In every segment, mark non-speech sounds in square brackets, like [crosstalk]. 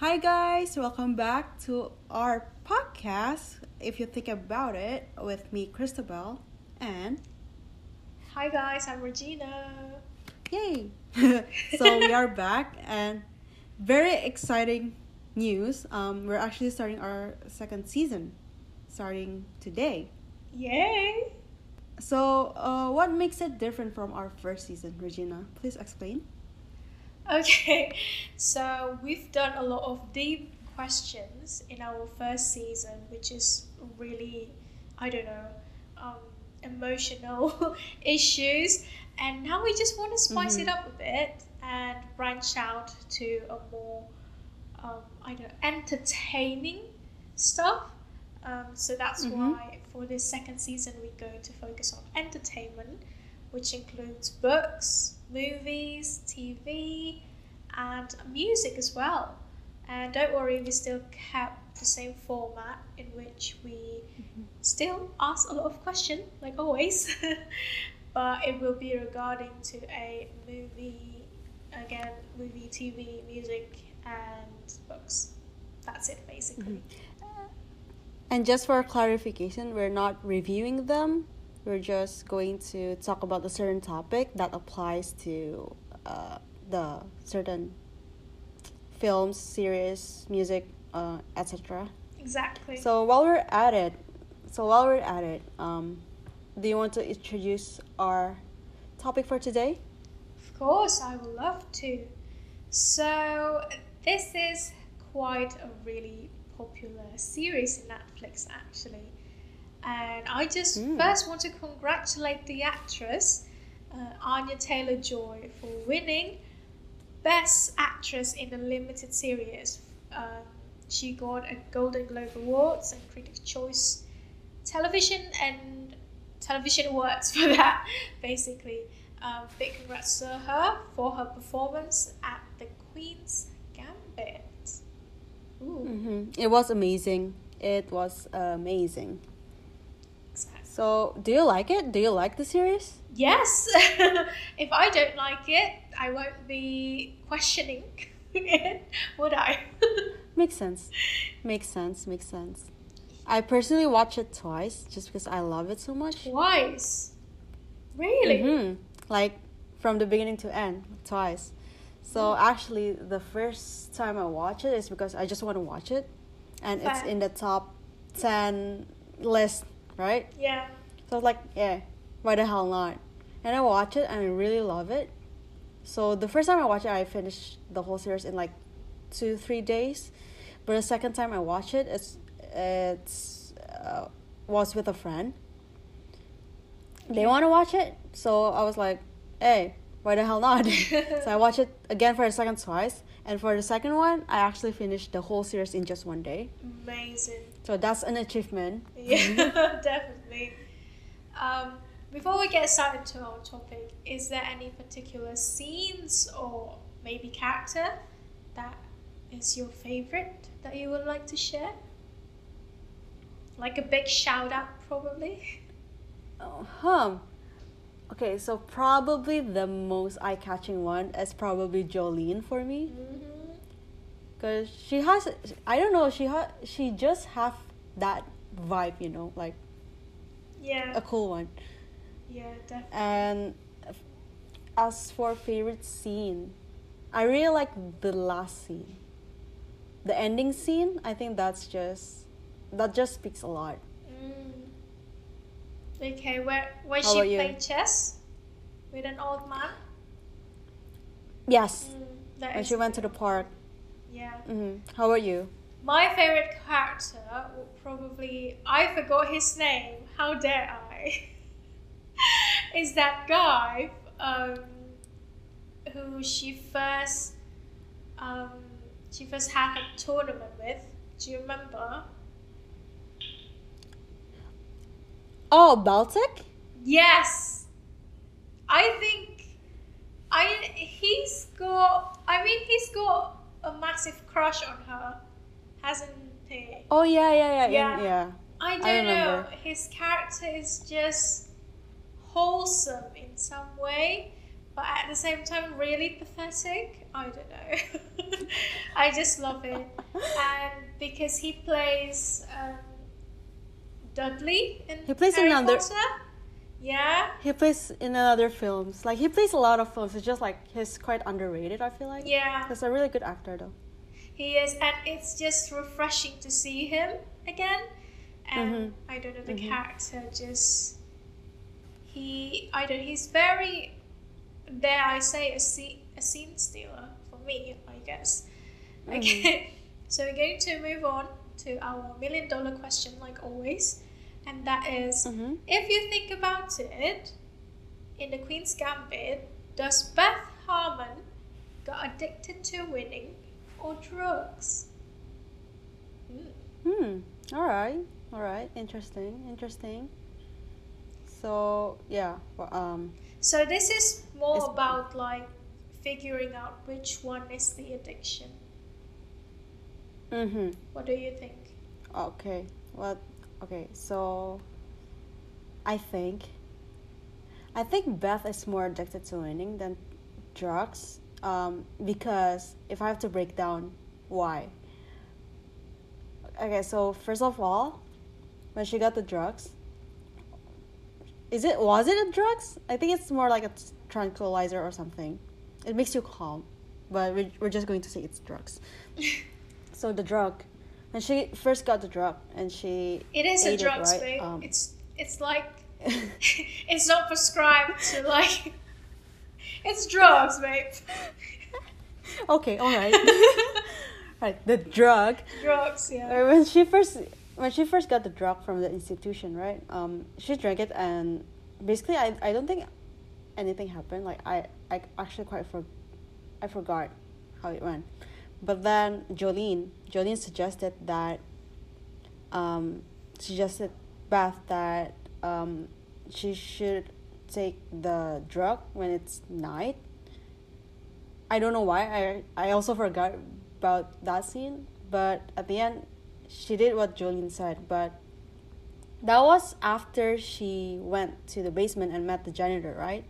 Hi, guys, welcome back to our podcast. If you think about it, with me, Christabel, and Hi guys, I'm Regina. yay! [laughs] so we are back, and very exciting news. Um, we're actually starting our second season, starting today. Yay! So, uh, what makes it different from our first season, Regina? Please explain. [laughs] Okay, so we've done a lot of deep questions in our first season, which is really, I don't know, um, emotional [laughs] issues. And now we just want to spice it Mhm. up a bit and branch out to a more, um, I don't know, entertaining stuff. Um, so that's Mhm. why for this second season we're going to focus on entertainment, which includes books, movies, TV, and music as well. And don't worry, we still kept the same format in which we mm-hmm. still ask a lot of questions, like always. [laughs] but it will be regarding to a movie, again, movie, TV, music, and books. That's it basically. Mm-hmm. And just for clarification, we're not reviewing them. We're just going to talk about a certain topic that applies to uh, the certain films, series, music, uh, etc. Exactly. So while we're at it, so while we're at it, um, do you want to introduce our topic for today? Of course, I would love to. So, this is quite a really popular series in Netflix, actually. And I just Mm. first want to congratulate the actress, uh, Anya Taylor Joy, for winning Best Actress in a Limited Series. Um, she got a Golden Globe Awards and Critics' Choice Television and Television Awards [laughs] for that, basically. Um, big congrats to her for her performance at the Queen's Gambit. Ooh, hmm It was amazing. It was amazing. So, do you like it? Do you like the series? Yes, [laughs] if I don't like it, I won't be questioning it, [laughs] would I? [laughs] Makes sense. Makes sense. Makes sense. I personally watched it twice just because I love it so much. Twice. Really? hmm Like from the beginning to end, twice. So actually, the first time I watch it is because I just want to watch it, and it's in the top ten list, right? Yeah. So I was like, yeah, why the hell not? And I watch it and I really love it. So the first time I watched it, I finished the whole series in like two, three days. But the second time I watched it, it's it's uh, was with a friend. They want to watch it, so I was like, hey, why the hell not? [laughs] so I watched it again for the second twice, and for the second one, I actually finished the whole series in just one day. Amazing. So that's an achievement. Yeah, [laughs] definitely. Um, before we get started to our topic, is there any particular scenes or maybe character that is your favorite that you would like to share? Like a big shout out, probably. Oh, hum. Okay, so probably the most eye-catching one is probably Jolene for me, Mm-hmm. cause she has, I don't know, she ha- she just have that vibe, you know, like Yeah, a cool one. yeah, definitely. And as for favorite scene, I really like the last scene, the ending scene. I think that's just that just speaks a lot. Okay, where where How she played chess with an old man. Yes, Mm, when she went to the park. Yeah. Mm-hmm. How about you? My favorite character would probably I forgot his name. How dare I? [laughs] Is that guy um, who she first um, she first had a tournament with? Do you remember? Oh, Beltik. Yes. I think I he's got I mean he's got a massive crush on her, hasn't he? Oh yeah, yeah, yeah, Yeah. yeah. I don't I know. His character is just wholesome in some way. but at the same time really pathetic. I don't know. [laughs] I just love it, [laughs] and because he plays um, Dudley in He plays Harry another- Potter. Yeah, He plays in other films. Like he plays a lot of films. It's just like he's quite underrated. I feel like. yeah, He's a really good actor though. he is, and it's just refreshing to see him again. And Mhm. I don't know the Mhm. character just he I don't he's very dare I say a scene a scene stealer for me I guess. Okay, [laughs] so we're going to move on to our million dollar question like always, and that is, Mm-hmm. if you think about it, in the Queen's Gambit, does Beth Harmon got addicted to winning or drugs? Hmm. Hmm. All right. All right. Interesting. Interesting. So yeah. Well, um. So this is more about like figuring out which one is the addiction. Mm-hmm. What do you think? Okay. Well. Okay. So. I think. I think Beth is more addicted to winning than drugs. Um, because if I have to break down why. Okay, so first of all, when she got the drugs, is it was it a drugs? I think it's more like a tranquilizer or something. It makes you calm, but we're, we're just going to say it's drugs. [laughs] so the drug, when she first got the drug and she It is a drug, it, right? babe. Um, It's it's like [laughs] [laughs] it's not prescribed to like [laughs] it's drugs, babe. okay, all right, right. The drug drugs, yeah. Uh, when she first when she first got the drug from the institution, right? Um, she drank it and basically I, I don't think anything happened. Like I, I actually quite for I forgot how it went. But then Jolene Jolene suggested that um suggested Beth that um she should take the drug when it's night. I don't know why. I I also forgot about that scene, but at the end she did what Jolene said, but that was after she went to the basement and met the janitor, right?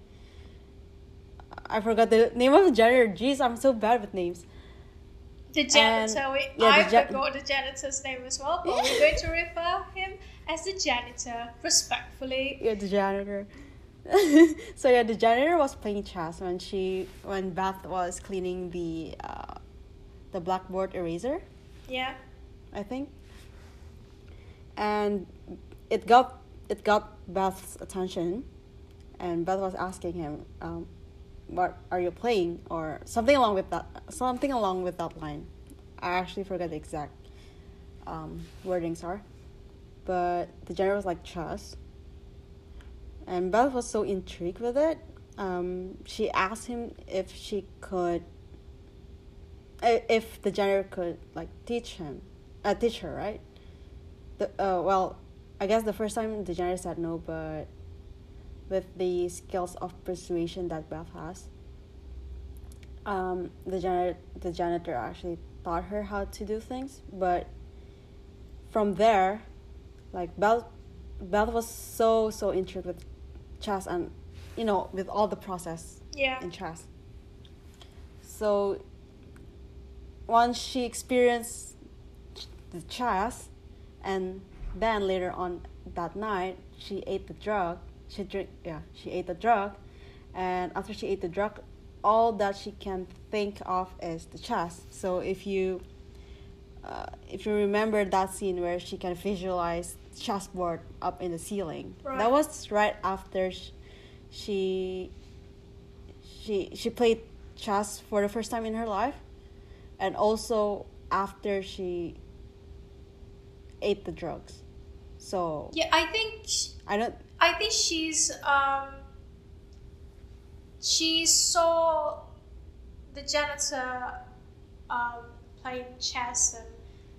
I forgot the name of the janitor. Jeez, I'm so bad with names. The janitor, we, yeah, I the ja- forgot the janitor's name as well, but we're going to refer him as the janitor respectfully. Yeah, the janitor. [laughs] so yeah, the janitor was playing chess when she when Beth was cleaning the uh, the blackboard eraser. Yeah. I think. And it got it got Beth's attention, and Beth was asking him, um, "What are you playing?" or something along with that something along with that line. I actually forgot the exact um, wordings are, but the general was like chess. And Beth was so intrigued with it. Um, she asked him if she could if the janitor could like teach him uh, teach her right the uh, well i guess the first time the janitor said no but with the skills of persuasion that beth has um, the janitor the janitor actually taught her how to do things but from there like beth beth was so so intrigued with chess and you know with all the process Yeah. in chess. So once she experienced the chess, and then later on that night she ate the drug. She drink yeah she ate the drug, and after she ate the drug, all that she can think of is the chess. So if you uh, if you remember that scene where she can visualize chessboard up in the ceiling, Right. that was right after sh- she she she played chess for the first time in her life, and also after she ate the drugs. So Yeah, I think sh- I don't. I think she's um she saw the janitor um playing chess and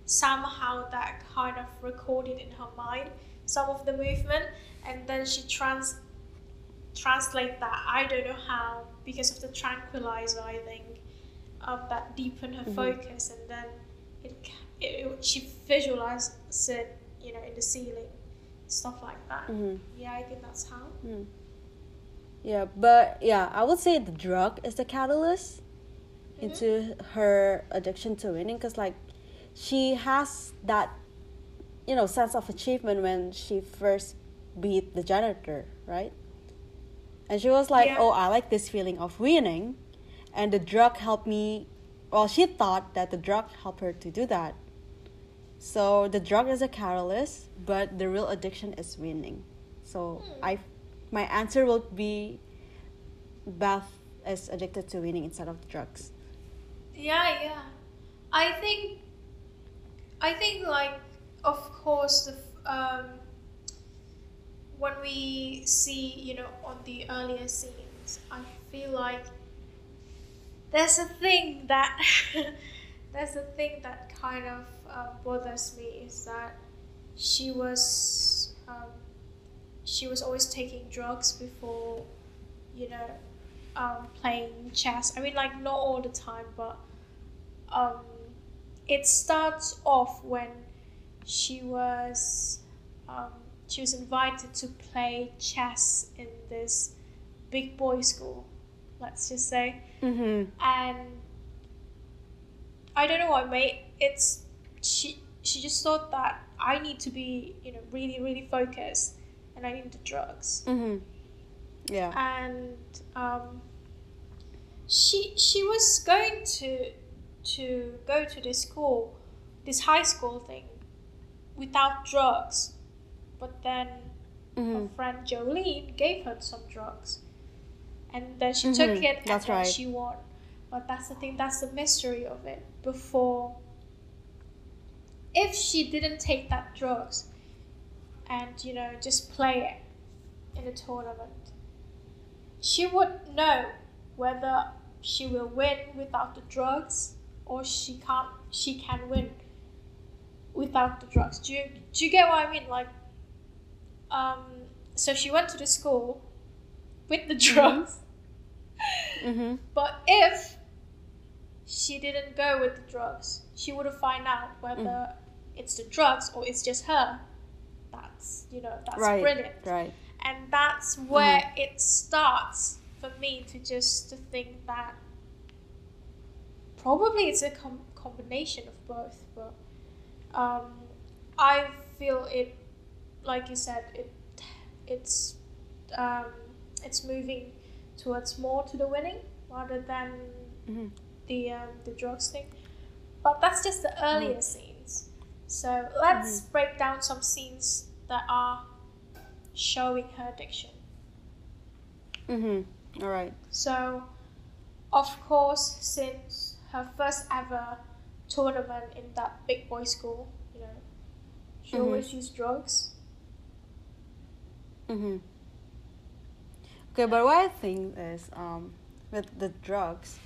somehow that kind of recorded in her mind some of the movement and then she trans translate that I don't know how because of the tranquilizer I think um, that deepened her Mhm. focus and then it, it, it she visualized it you know in the ceiling stuff like that mhm, yeah, I think that's how. mm. Yeah, but yeah, I would say the drug is the catalyst Mm-hmm. into her addiction to winning because like she has that you know sense of achievement when she first beat the janitor, right? And she was like, Yeah. "Oh, I like this feeling of winning," and the drug helped me. Well, she thought that the drug helped her to do that. So the drug is a catalyst, but the real addiction is winning. So Hmm. I, my answer will be, Beth is addicted to winning instead of drugs. Yeah, yeah. I think, I think like, of course, the um, when we see, you know, on the earlier scenes, I feel like there's a thing that [laughs] there's a thing that kind of uh, bothers me is that she was um, she was always taking drugs before, you know, um, playing chess. I mean, like not all the time, but um, it starts off when she was um, she was invited to play chess in this big boy school. Let's just say, Mm-hmm. and I don't know what made it's she she just thought that I need to be you know really really focused and I need the drugs Mm-hmm. Yeah. and um, she she was going to to go to this school, this high school thing, without drugs, but then Mm-hmm. her friend Jolene gave her some drugs, and then she Mhm, took it that's and right. she won. But that's the thing. That's the mystery of it. Before, if she didn't take that drugs, and you know just play it in a tournament, she would know whether she will win without the drugs or she can't she can win without the drugs. Do you do you get what I mean? Like um so she went to the school with the drugs. Mm-hmm. [laughs] But if she didn't go with the drugs, she would have find out whether Mm. it's the drugs or it's just her. That's you know, that's Right. brilliant Right. and that's where it starts for me to just to think that probably it's a com- combination of both but um, i feel it like you said it it's um, it's moving towards more to the winning rather than Mm-hmm. the um, the drugs thing but that's just the earlier scenes so let's break down some scenes that are showing her addiction Mm-hmm. All right. So, of course, since her first ever tournament in that big boy school, you know, she Mhm. always used drugs. Mm-hmm. Okay, but what I think is um, with the drugs,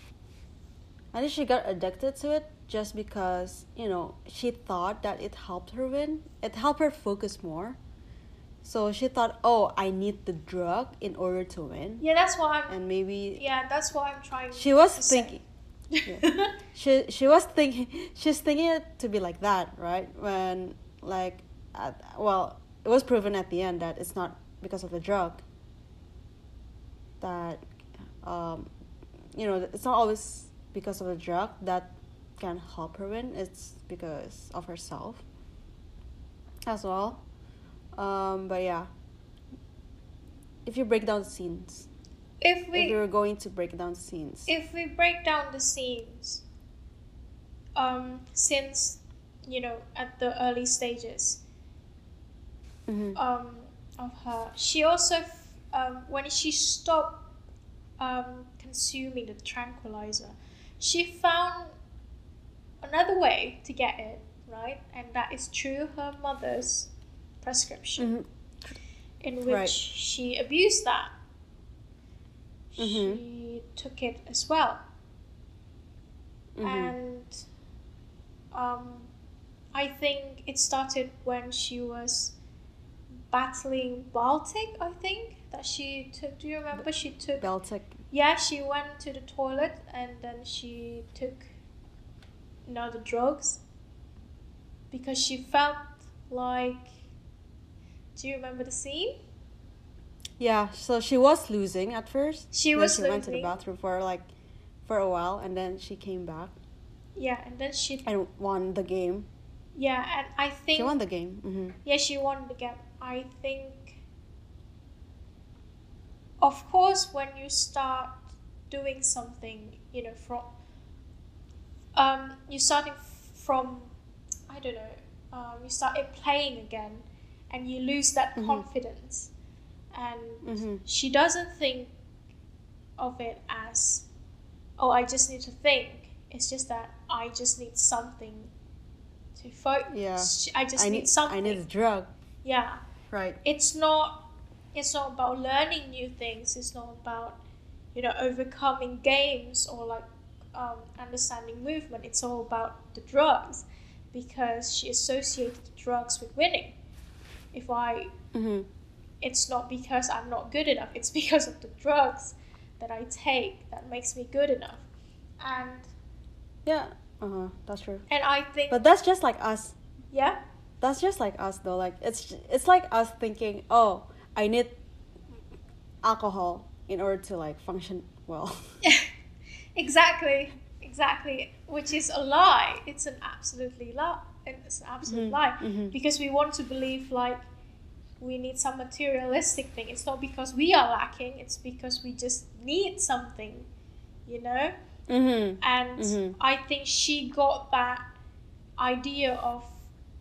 I think she got addicted to it just because you know she thought that it helped her win. It helped her focus more. So she thought, oh, I need the drug in order to win, Yeah, that's why I'm. and maybe Yeah, that's what I'm trying. she was thinking. [laughs] she she was thinking she's thinking it to be like that right when like at, well it was proven at the end that it's not because of the drug that um you know it's not always because of the drug that can help her win it's because of herself as well um but yeah if you break down the scenes if we if we're going to break down scenes if we break down the scenes, um, since you know at the early stages, Mhm. um, of her. She also, f- um, when she stopped um, consuming the tranquilizer, she found another way to get it, right? And that is through her mother's prescription, Mhm. in which Right. she abused that. Mhm. She took it as well. Mhm. And um, I think it started when she was battling Beltik, I think, that she took. Do you remember? She took. Beltik. Yeah, she went to the toilet and then she took, the drugs. Because she felt like. Do you remember the scene? Yeah, so she was losing at first. She then was she went to the bathroom for like for a while and then she came back Yeah, and then she and won the game. yeah, and I think She won the game. mm-hmm. yeah, she won the game. I think of course when you start doing something, you know, from um you starting from I don't know, um you started playing again and you lose that Mhm. confidence and Mhm. she doesn't think of it as oh I just need to think. It's just that I just need something to focus. Yeah. I just I need, need something. I need a drug. yeah. Right. It's not it's not about learning new things. It's not about you know overcoming games or like um, understanding movement. It's all about the drugs because she associated the drugs with winning. If I hmm it's not because I'm not good enough. It's [laughs] because of the drugs that I take that makes me good enough. And Yeah. Uh huh. That's true. and I think But that's just like us. yeah, That's just like us though. Like it's it's like us thinking, oh, I need alcohol in order to like function well. [laughs] exactly, exactly. Which is a lie. It's an absolutely lie. It's an absolute Mhm, lie mhm. because we want to believe like we need some materialistic thing. It's not because we are lacking. It's because we just need something, you know. mm-hmm. And Mhm. I think she got that idea of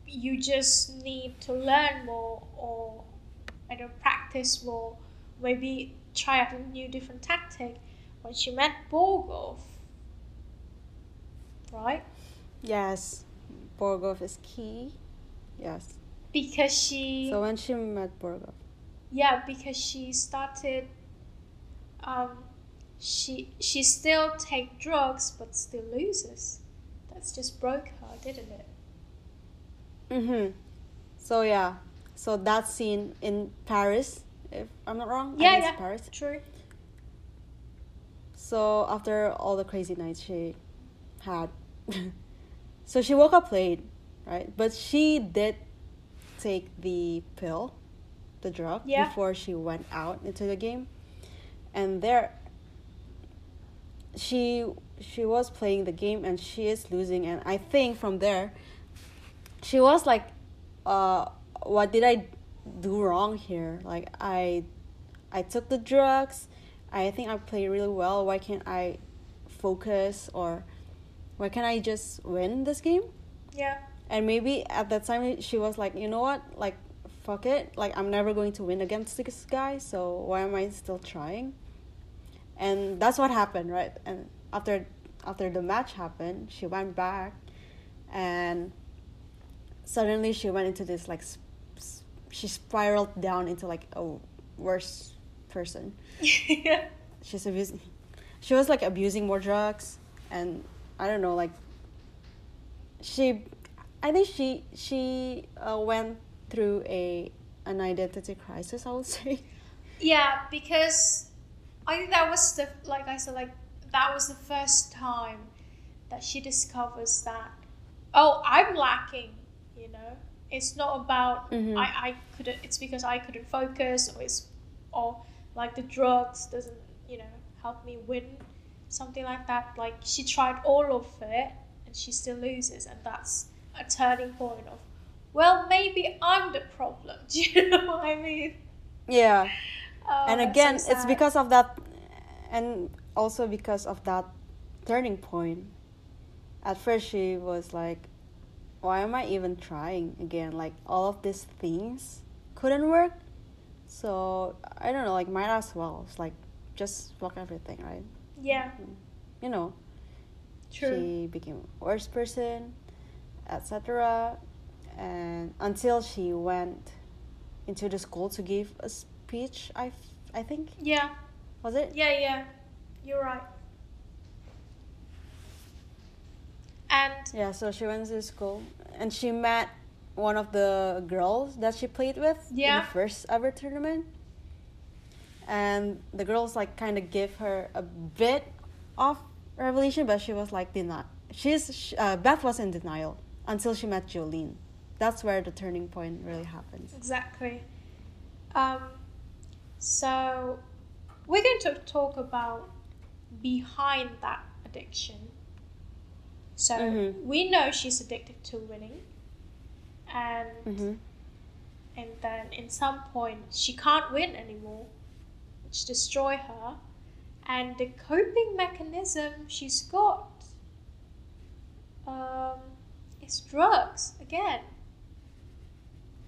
you just need to learn more or I don't practice more, maybe try out a new different tactic when she met Borgov. Right? Yes, Borgov is key. Yes. Because she So when she met Borgov, yeah, because she started um she she still take drugs but still loses. That's just broke her, didn't it? mm-hmm. So yeah, so that scene in Paris, if I'm not wrong, Yeah, yeah. Paris. True. So after all the crazy nights she had, [laughs] so she woke up late, right? But she did take the pill, the drug, Yeah. before she went out into the game, and there. She she was playing the game and she is losing, and I think from there, she was like, uh, what did I do wrong here? Like I, I took the drugs. I think I play really well. Why can't I focus or why can't I just win this game? Yeah. And maybe at that time she was like, you know what, like fuck it, like I'm never going to win against this guy. So why am I still trying? And that's what happened, right? And after after the match happened, she went back, and suddenly she went into this like, sp- she spiraled down into like a worse person [laughs] yeah. she's abusing she was like abusing more drugs and i don't know like she i think she she uh, went through a an identity crisis i would say [laughs] Yeah, because I think that was the like I said, like that was the first time that she discovers that oh, I'm lacking, you know. It's not about Mhm. I, I couldn't it's because I couldn't focus or it's or like the drugs doesn't, you know, help me win. Something like that. Like she tried all of it and she still loses and that's a turning point of well maybe I'm the problem. [laughs] Do you know what I mean? yeah Oh, and again so it's because of that and also because of that turning point at first she was like why am i even trying again like all of these things couldn't work so i don't know like might as well. It's like just fuck everything right? Yeah, you know. True. she became a worse person etc and until she went into the school to give a speech i, f- I think? Yeah, was it? Yeah, yeah. You're right. And Yeah, so she went to school and she met one of the girls that she played with in the first ever tournament. And the girls like kind of gave her a bit of revelation, but she was like denied. She's sh- uh, Beth was in denial until she met Jolene. That's where the turning point really happens. exactly. Um, So, we're going to talk about behind that addiction. So, Mhm. we know she's addicted to winning, and Mm-hmm. and then in some point she can't win anymore, which destroy her, and the coping mechanism she's got um, is drugs again,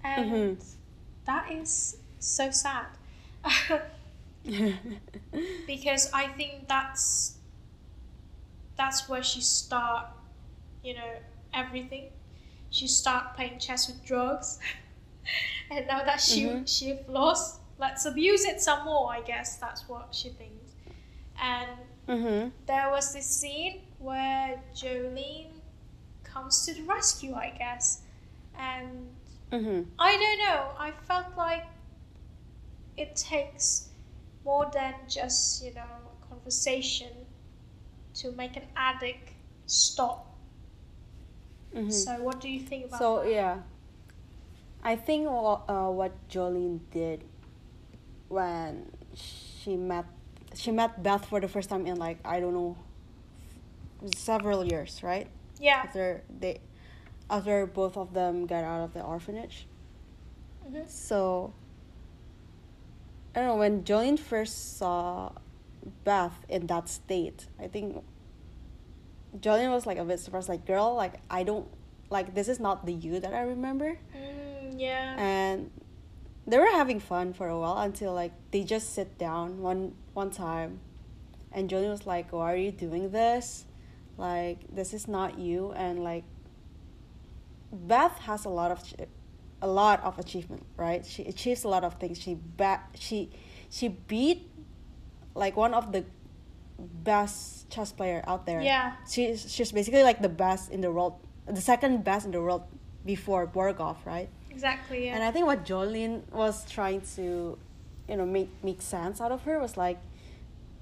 and that is so sad. [laughs] because I think that's that's where she start, you know, everything. She start playing chess with drugs, [laughs] and now that she Mhm. she lost, let's abuse it some more. I guess that's what she thinks. And mm-hmm. there was this scene where Jolene comes to the rescue, I guess, and Mm-hmm. I don't know. I felt like it takes more than just, you know, conversation to make an addict stop. Mm-hmm. So, what do you think about So that? yeah, I think uh, what Jolene did when she met she met Beth for the first time in like I don't know several years, right? Yeah. After they after both of them got out of the orphanage. Mhm. So I don't know when Jolene first saw Beth in that state. I think Jolene was like a bit surprised, like girl, like I don't like this is not the you that I remember. Mm, yeah. And they were having fun for a while until like they just sit down one one time, and Jolene was like, "Why are you doing this? Like this is not you." And like Beth has a lot of ch- a lot of achievement, right? She achieves a lot of things. She ba- she she beat like one of the best chess player out there. Yeah. She's she's basically like the best in the world, the second best in the world before Borgov, right? Exactly. Yeah. And I think what Jolene was trying to, you know, make make sense out of her was like,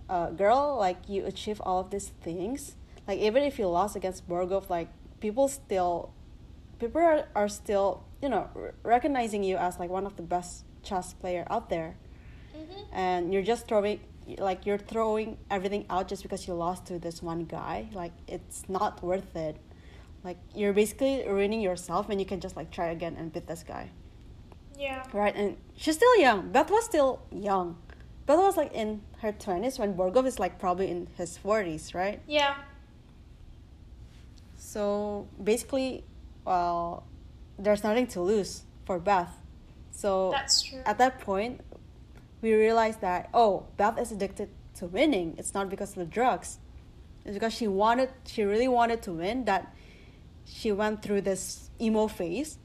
uh, girl, like you achieve all of these things. Like even if you lost against Borgov, like people still, people are, are still, you know, r- recognizing you as like one of the best chess player out there. Mhm. And you're just throwing, like you're throwing everything out just because you lost to this one guy. Like it's not worth it. Like you're basically ruining yourself, and you can just like try again and beat this guy. Yeah. Right, and she's still young. Beth was still young. Beth was like in her twenties when Borgov is like probably in his forties, right? Yeah. So basically, well, there's nothing to lose for Beth. So That's true. at that point, we realized that oh, Beth is addicted to winning. It's not because of the drugs. It's because she wanted, she really wanted to win. That she went through this emo phase.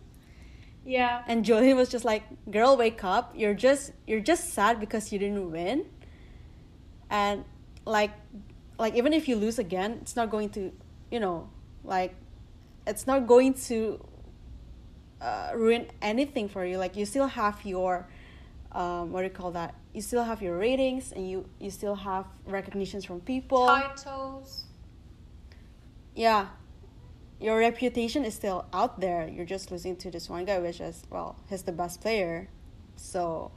[laughs] yeah. And Jolene was just like, "Girl, wake up! You're just you're just sad because you didn't win." And like, like even if you lose again, it's not going to, you know, like, it's not going to uh, ruin anything for you. Like you still have your, um, what do you call that? You still have your ratings, and you you still have recognitions from people. Titles. yeah your reputation is still out there you're just losing to this one guy which is well he's the best player so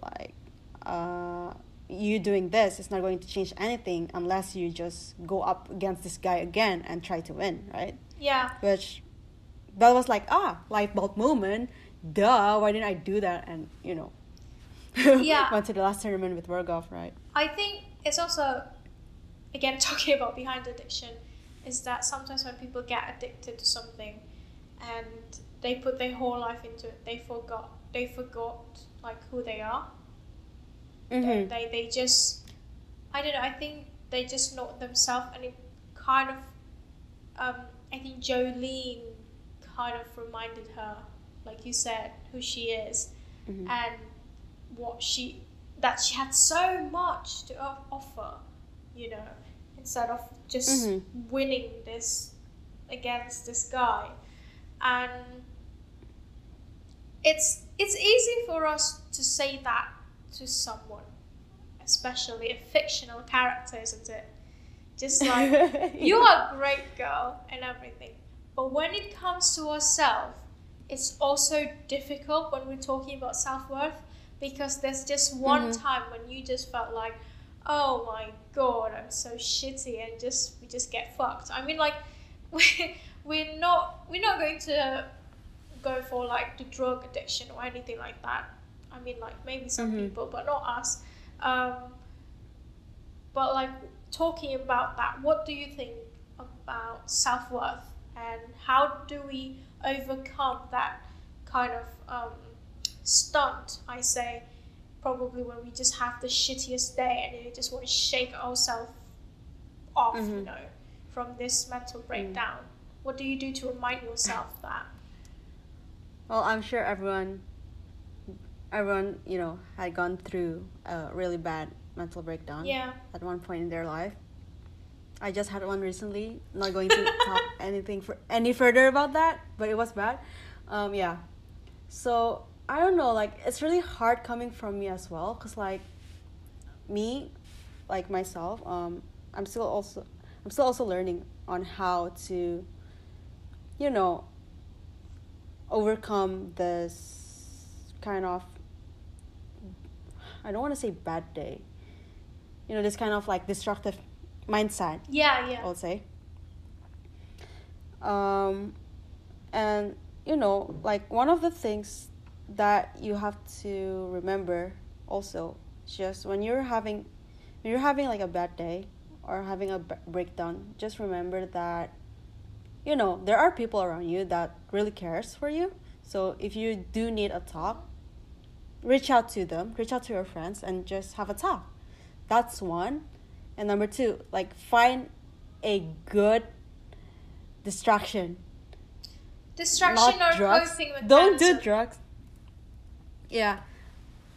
like uh you doing this is not going to change anything unless you just go up against this guy again and try to win right Yeah. which Belle was like ah light bulb moment duh why didn't i do that and you know Yeah. [laughs] went to the last tournament with Borgov, right I think it's also, again, [laughs] talking about behind addiction, is that sometimes when people get addicted to something and they put their whole life into it, they forgot, they forgot like who they are. They, mm-hmm. they, they just, I don't know, I think they just not themselves and it kind of, um, I think Jolene kind of reminded her, like you said, who she is Mhm. and what she that she had so much to offer you know instead of just Mhm. winning this against this guy and it's it's easy for us to say that to someone especially a fictional character isn't it just like [laughs] you are a great girl and everything. But when it comes to ourselves, it's also difficult when we're talking about self worth because there's just one Mhm. time when you just felt like, oh my god, I'm so shitty, and just we just get fucked. I mean, like, [laughs] we we're not we're not going to go for like the drug addiction or anything like that. I mean, like maybe some Mhm. people, but not us. Um, but like talking about that, what do you think about self worth and how do we overcome that kind of um, stunt? I say probably when we just have the shittiest day and we just want to shake ourselves off, you Mhm. know, from this mental breakdown. What do you do to remind yourself that? Well, I'm sure everyone, everyone, you know, had gone through a really bad mental breakdown Yeah. at one point in their life. I just had one recently. Not going to [laughs] talk anything for any further about that, but it was bad. Um, yeah. So I don't know. Like it's really hard coming from me as well, cause like me, like myself, um, I'm still also I'm still also learning on how to, you know, overcome this kind of I don't want to say bad day. You know, this kind of like destructive mindset, Yeah, yeah. I'll say. Um, and you know, like one of the things that you have to remember also, just when you're having, when you're having like a bad day or having a b- breakdown, just remember that, you know, there are people around you that really cares for you. So if you do need a talk, reach out to them, reach out to your friends, and just have a talk. That's one. And number two, like find a good distraction. Distraction not or drugs. coping Don't do drugs. Yeah.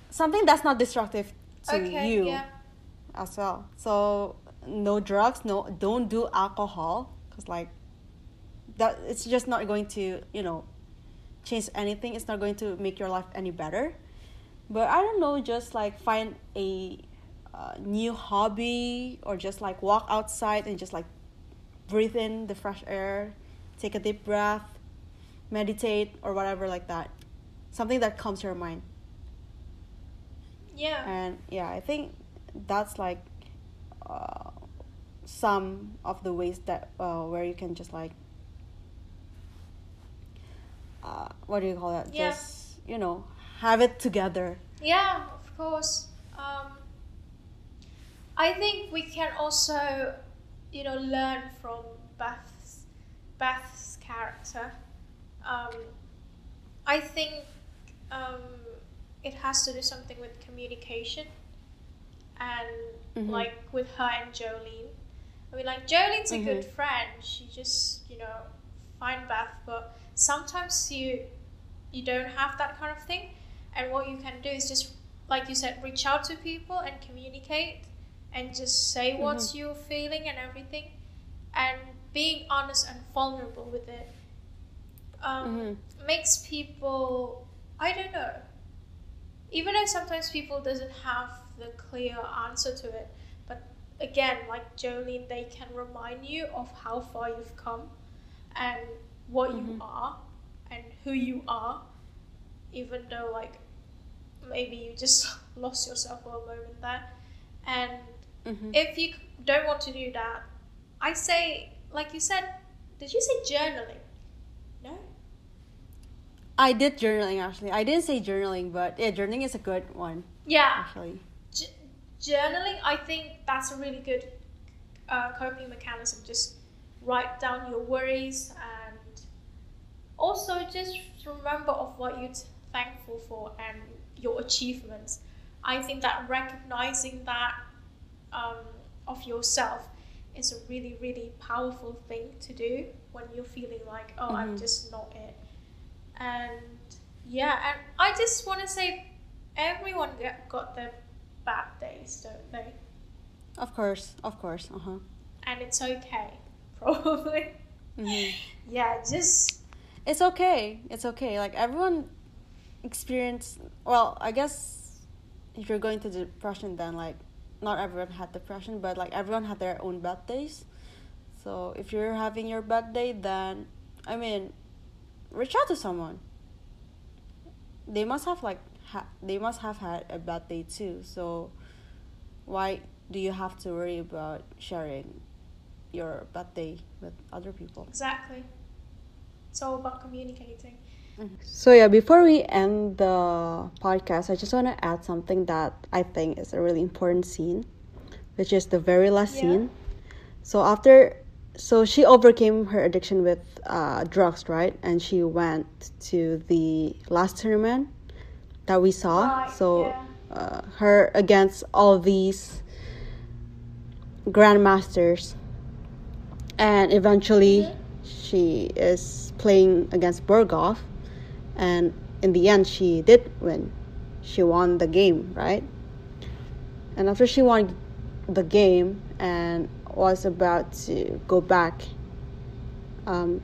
Something that's not destructive to Okay, you yeah. as well. So no drugs, no don't do alcohol cuz like that it's just not going to, you know, change anything. It's not going to make your life any better. But I don't know, just like find a uh, new hobby or just like walk outside and just like breathe in the fresh air, take a deep breath, meditate or whatever like that. Something that comes to your mind. Yeah. And yeah, I think that's like uh, some of the ways that uh, where you can just like uh, what do you call that? Yeah. Just you know, have it together. Yeah, of course. Um, I think we can also, you know, learn from Beth's Beth's character. Um, I think um, it has to do something with communication, and Mhm. like with her and Jolene. I mean, like Jolene's a good Mhm. friend. She just, you know, find Beth, but sometimes you you don't have that kind of thing and what you can do is just like you said reach out to people and communicate and just say what Mhm. you're feeling and everything and being honest and vulnerable with it um, Mhm. makes people i don't know even though sometimes people doesn't have the clear answer to it but again like jolene they can remind you of how far you've come and what you Mhm. are and who you are even though like maybe you just [laughs] lost yourself for a moment there and Mhm. if you don't want to do that i say like you said did you say journaling no I did journaling actually. I didn't say journaling, but yeah, journaling is a good one yeah actually. J- journaling i think that's a really good uh, coping mechanism just write down your worries and also just remember of what you're thankful for and your achievements i think that recognizing that um, of yourself is a really really powerful thing to do when you're feeling like oh i'm Mhm. just not it and yeah and i just want to say everyone get, got their bad days don't they Of course, of course. Uh huh. and it's okay [laughs] probably hmm yeah just It's okay. It's okay. Like everyone experience. Well, I guess if you're going to depression, then like not everyone had depression, but like everyone had their own bad days. So if you're having your bad day, then I mean, reach out to someone. They must have like ha- they must have had a bad day too. So why do you have to worry about sharing your bad day with other people? Exactly. It's all about communicating. So yeah, before we end the podcast, I just want to add something that I think is a really important scene, which is the very last Yeah. scene. So after, so she overcame her addiction with uh, drugs, right? And she went to the last tournament that we saw. Right, so yeah. uh, her against all these grandmasters, and eventually Mhm. she is playing against Borgov, and in the end she did win. She won the game, right? And after she won the game and was about to go back um,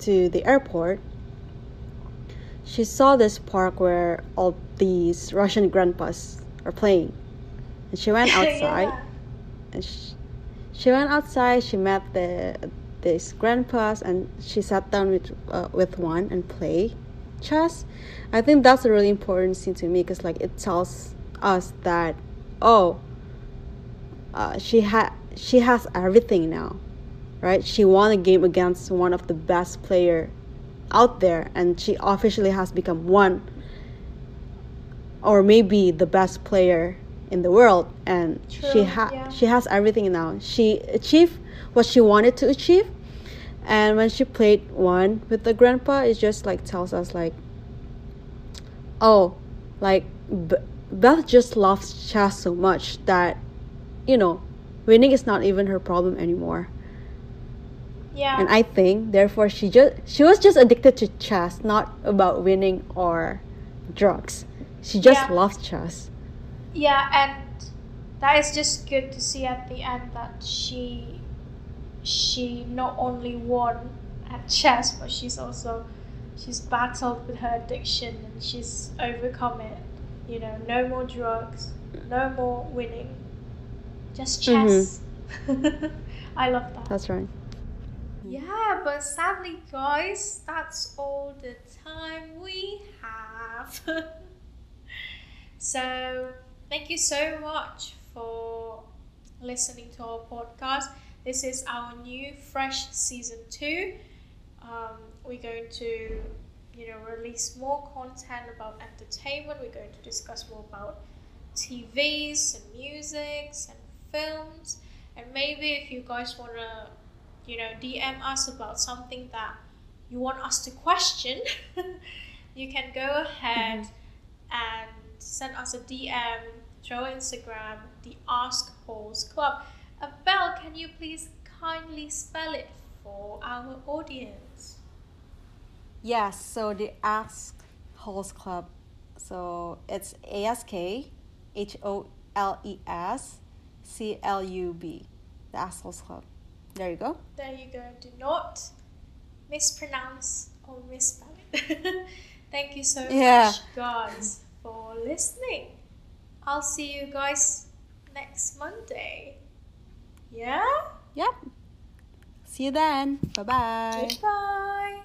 to the airport, she saw this park where all these Russian grandpas are playing. And she went [laughs] outside Yeah. and she, she went outside. She met the these grandpas, and she sat down with uh, with one and play chess. I think that's a really important scene to me because like it tells us that oh, uh, she had she has everything now, right? She won a game against one of the best player out there, and she officially has become one or maybe the best player in the world and she True, ha- yeah. she has everything now she achieved what she wanted to achieve and when she played one with the grandpa it just like tells us like oh like B- beth just loves chess so much that you know winning is not even her problem anymore Yeah. and i think therefore she just she was just addicted to chess not about winning or drugs she just Yeah. loves chess Yeah, and that is just good to see at the end that she she not only won at chess, but she's also she's battled with her addiction and she's overcome it. You know, no more drugs, no more winning, just mm-hmm. chess. [laughs] I love that. that's right Yeah, but sadly, guys, that's all the time we have. [laughs] so, thank you so much for listening to our podcast. This is our new, fresh season two. Um, we're going to, you know, release more content about entertainment. We're going to discuss more about TVs and musics and films. And maybe if you guys want to you know, DM us about something that you want us to question, [laughs] you can go ahead and send us a DM through Instagram, the Ask Holes Club. Belle, can you please kindly spell it for our audience? Yes, so the Ask Holes Club. So it's A S K H O L E S C L U B. The Ask Holes Club. There you go. There you go. Do not mispronounce or misspell it. [laughs] Thank you so Yeah. much, guys, for listening. I'll see you guys next Monday. Yeah? Yep. See you then. Bye bye. Goodbye.